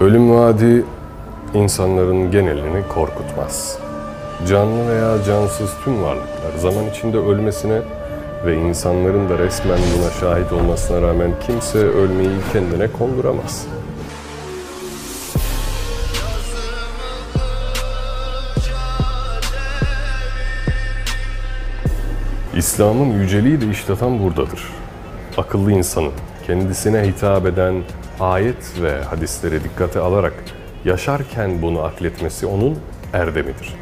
Ölüm vaadi insanların genelini korkutmaz. Canlı veya cansız tüm varlıklar zaman içinde ölmesine ve insanların da resmen buna şahit olmasına rağmen kimse ölmeyi kendine konduramaz. İslam'ın yüceliği de işte tam buradadır. Akıllı insanın kendisine hitap eden ayet ve hadisleri dikkate alarak yaşarken bunu akletmesi onun erdemidir.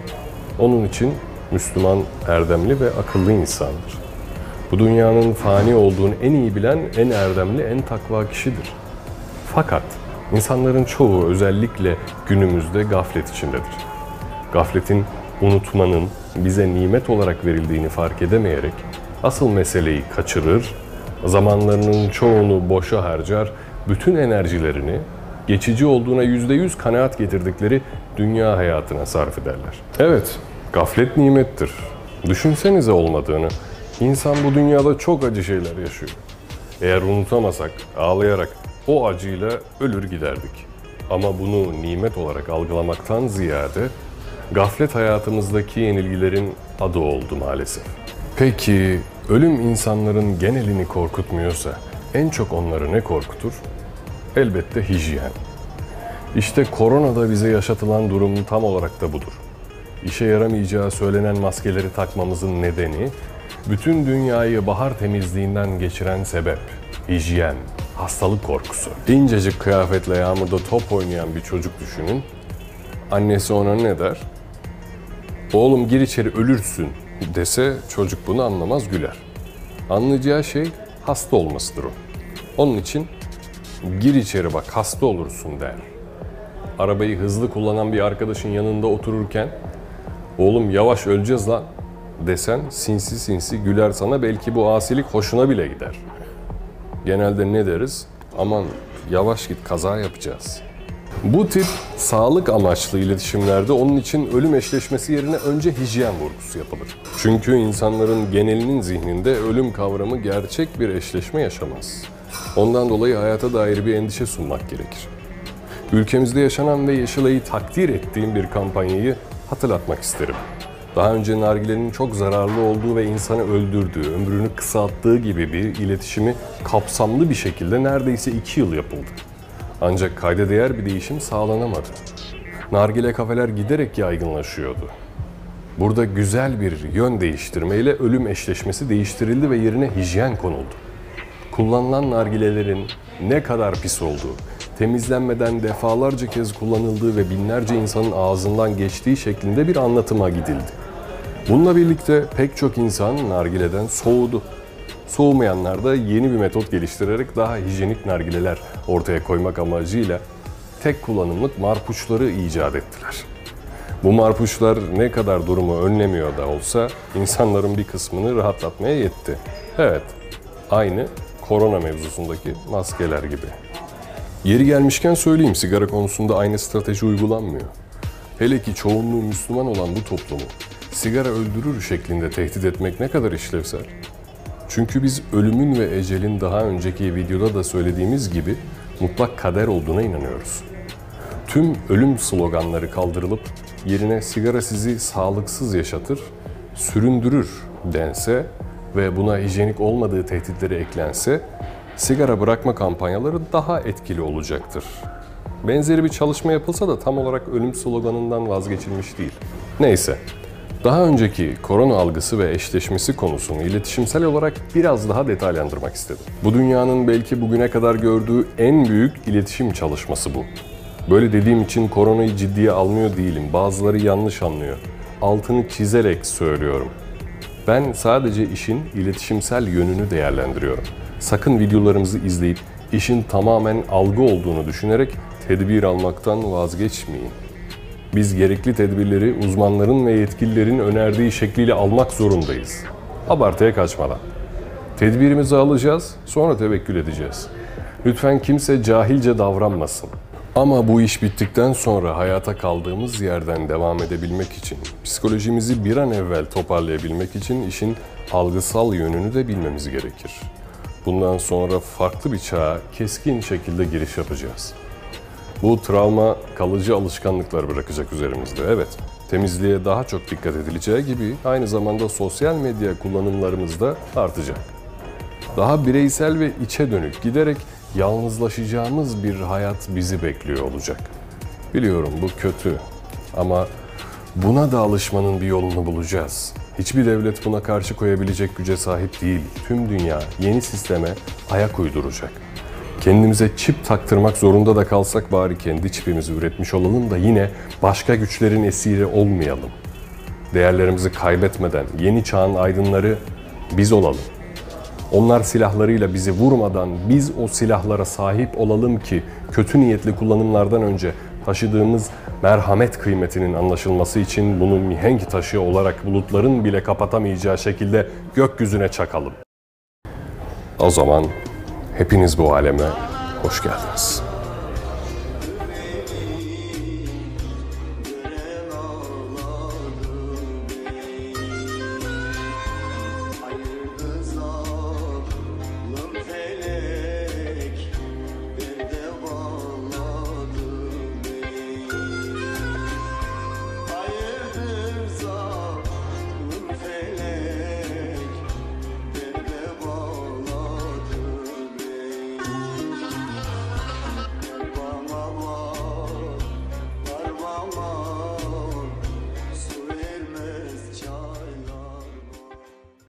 Onun için Müslüman erdemli ve akıllı insandır. Bu dünyanın fani olduğunu en iyi bilen en erdemli, en takva kişidir. Fakat insanların çoğu özellikle günümüzde gaflet içindedir. Gafletin unutmanın bize nimet olarak verildiğini fark edemeyerek asıl meseleyi kaçırır, zamanlarının çoğunu boşa harcar, bütün enerjilerini geçici olduğuna yüzde yüz kanaat getirdikleri dünya hayatına sarf ederler. Evet, gaflet nimettir. Düşünsenize olmadığını. İnsan bu dünyada çok acı şeyler yaşıyor. Eğer unutamasak, ağlayarak o acıyla ölür giderdik. Ama bunu nimet olarak algılamaktan ziyade gaflet hayatımızdaki yenilgilerin adı oldu maalesef. Peki ölüm insanların genelini korkutmuyorsa en çok onları ne korkutur? Elbette hijyen. İşte koronada bize yaşatılan durum tam olarak da budur. İşe yaramayacağı söylenen maskeleri takmamızın nedeni bütün dünyayı bahar temizliğinden geçiren sebep, hijyen, hastalık korkusu. İncecik kıyafetle yağmurda top oynayan bir çocuk düşünün. Annesi ona ne der? Oğlum gir içeri ölürsün dese çocuk bunu anlamaz güler. Anlayacağı şey hasta olmasıdır o. Onun için gir içeri bak hasta olursun der. Arabayı hızlı kullanan bir arkadaşın yanında otururken oğlum yavaş öleceğiz lan desen sinsi sinsi güler sana belki bu asilik hoşuna bile gider. Genelde ne deriz? Aman yavaş git kaza yapacağız. Bu tip sağlık amaçlı iletişimlerde onun için ölüm eşleşmesi yerine önce hijyen vurgusu yapılır. Çünkü insanların genelinin zihninde ölüm kavramı gerçek bir eşleşme yaşamaz. Ondan dolayı hayata dair bir endişe sunmak gerekir. Ülkemizde yaşanan ve Yeşilay'ı takdir ettiğim bir kampanyayı hatırlatmak isterim. Daha önce nargilenin çok zararlı olduğu ve insanı öldürdüğü, ömrünü kısalttığı gibi bir iletişimi kapsamlı bir şekilde neredeyse iki yıl yapıldı. Ancak kayda değer bir değişim sağlanamadı. Nargile kafeler giderek yaygınlaşıyordu. Burada güzel bir yön değiştirmeyle ölüm eşleşmesi değiştirildi ve yerine hijyen konuldu. Kullanılan nargilelerin ne kadar pis olduğu, temizlenmeden defalarca kez kullanıldığı ve binlerce insanın ağzından geçtiği şeklinde bir anlatıma gidildi. Bununla birlikte pek çok insan nargileden soğudu. Soğumayanlar da yeni bir metot geliştirerek daha hijyenik nargileler ortaya koymak amacıyla tek kullanımlık marpuçları icat ettiler. Bu marpuçlar ne kadar durumu önlemiyor da olsa insanların bir kısmını rahatlatmaya yetti. Evet, aynı korona mevzusundaki maskeler gibi. Yeri gelmişken söyleyeyim sigara konusunda aynı strateji uygulanmıyor. Hele ki çoğunluğu Müslüman olan bu toplumu sigara öldürür şeklinde tehdit etmek ne kadar işlevsel? Çünkü biz ölümün ve ecelin daha önceki videoda da söylediğimiz gibi mutlak kader olduğuna inanıyoruz. Tüm ölüm sloganları kaldırılıp yerine sigara sizi sağlıksız yaşatır, süründürür dense ve buna hijyenik olmadığı tehditleri eklense sigara bırakma kampanyaları daha etkili olacaktır. Benzeri bir çalışma yapılsa da tam olarak ölüm sloganından vazgeçilmiş değil. Neyse, daha önceki korona algısı ve eşleşmesi konusunu iletişimsel olarak biraz daha detaylandırmak istedim. Bu dünyanın belki bugüne kadar gördüğü en büyük iletişim çalışması bu. Böyle dediğim için koronayı ciddiye almıyor değilim. Bazıları yanlış anlıyor. Altını çizerek söylüyorum. Ben sadece işin iletişimsel yönünü değerlendiriyorum. Sakın videolarımızı izleyip işin tamamen algı olduğunu düşünerek tedbir almaktan vazgeçmeyin. Biz gerekli tedbirleri uzmanların ve yetkililerin önerdiği şekliyle almak zorundayız. Abartıya kaçmadan. Tedbirimizi alacağız, sonra tevekkül edeceğiz. Lütfen kimse cahilce davranmasın. Ama bu iş bittikten sonra hayata kaldığımız yerden devam edebilmek için, psikolojimizi bir an evvel toparlayabilmek için işin algısal yönünü de bilmemiz gerekir. Bundan sonra farklı bir çağa keskin şekilde giriş yapacağız. Bu travma kalıcı alışkanlıklar bırakacak üzerimizde. Evet, temizliğe daha çok dikkat edileceği gibi aynı zamanda sosyal medya kullanımlarımız da artacak. Daha bireysel ve içe dönük giderek yalnızlaşacağımız bir hayat bizi bekliyor olacak. Biliyorum bu kötü ama buna da alışmanın bir yolunu bulacağız. Hiçbir devlet buna karşı koyabilecek güce sahip değil. Tüm dünya yeni sisteme ayak uyduracak. Kendimize çip taktırmak zorunda da kalsak bari kendi çipimizi üretmiş olalım da yine başka güçlerin esiri olmayalım. Değerlerimizi kaybetmeden yeni çağın aydınları biz olalım. Onlar silahlarıyla bizi vurmadan biz o silahlara sahip olalım ki kötü niyetli kullanımlardan önce taşıdığımız merhamet kıymetinin anlaşılması için bunu mihenk taşı olarak bulutların bile kapatamayacağı şekilde gökyüzüne çakalım. O zaman hepiniz bu aleme hoş geldiniz.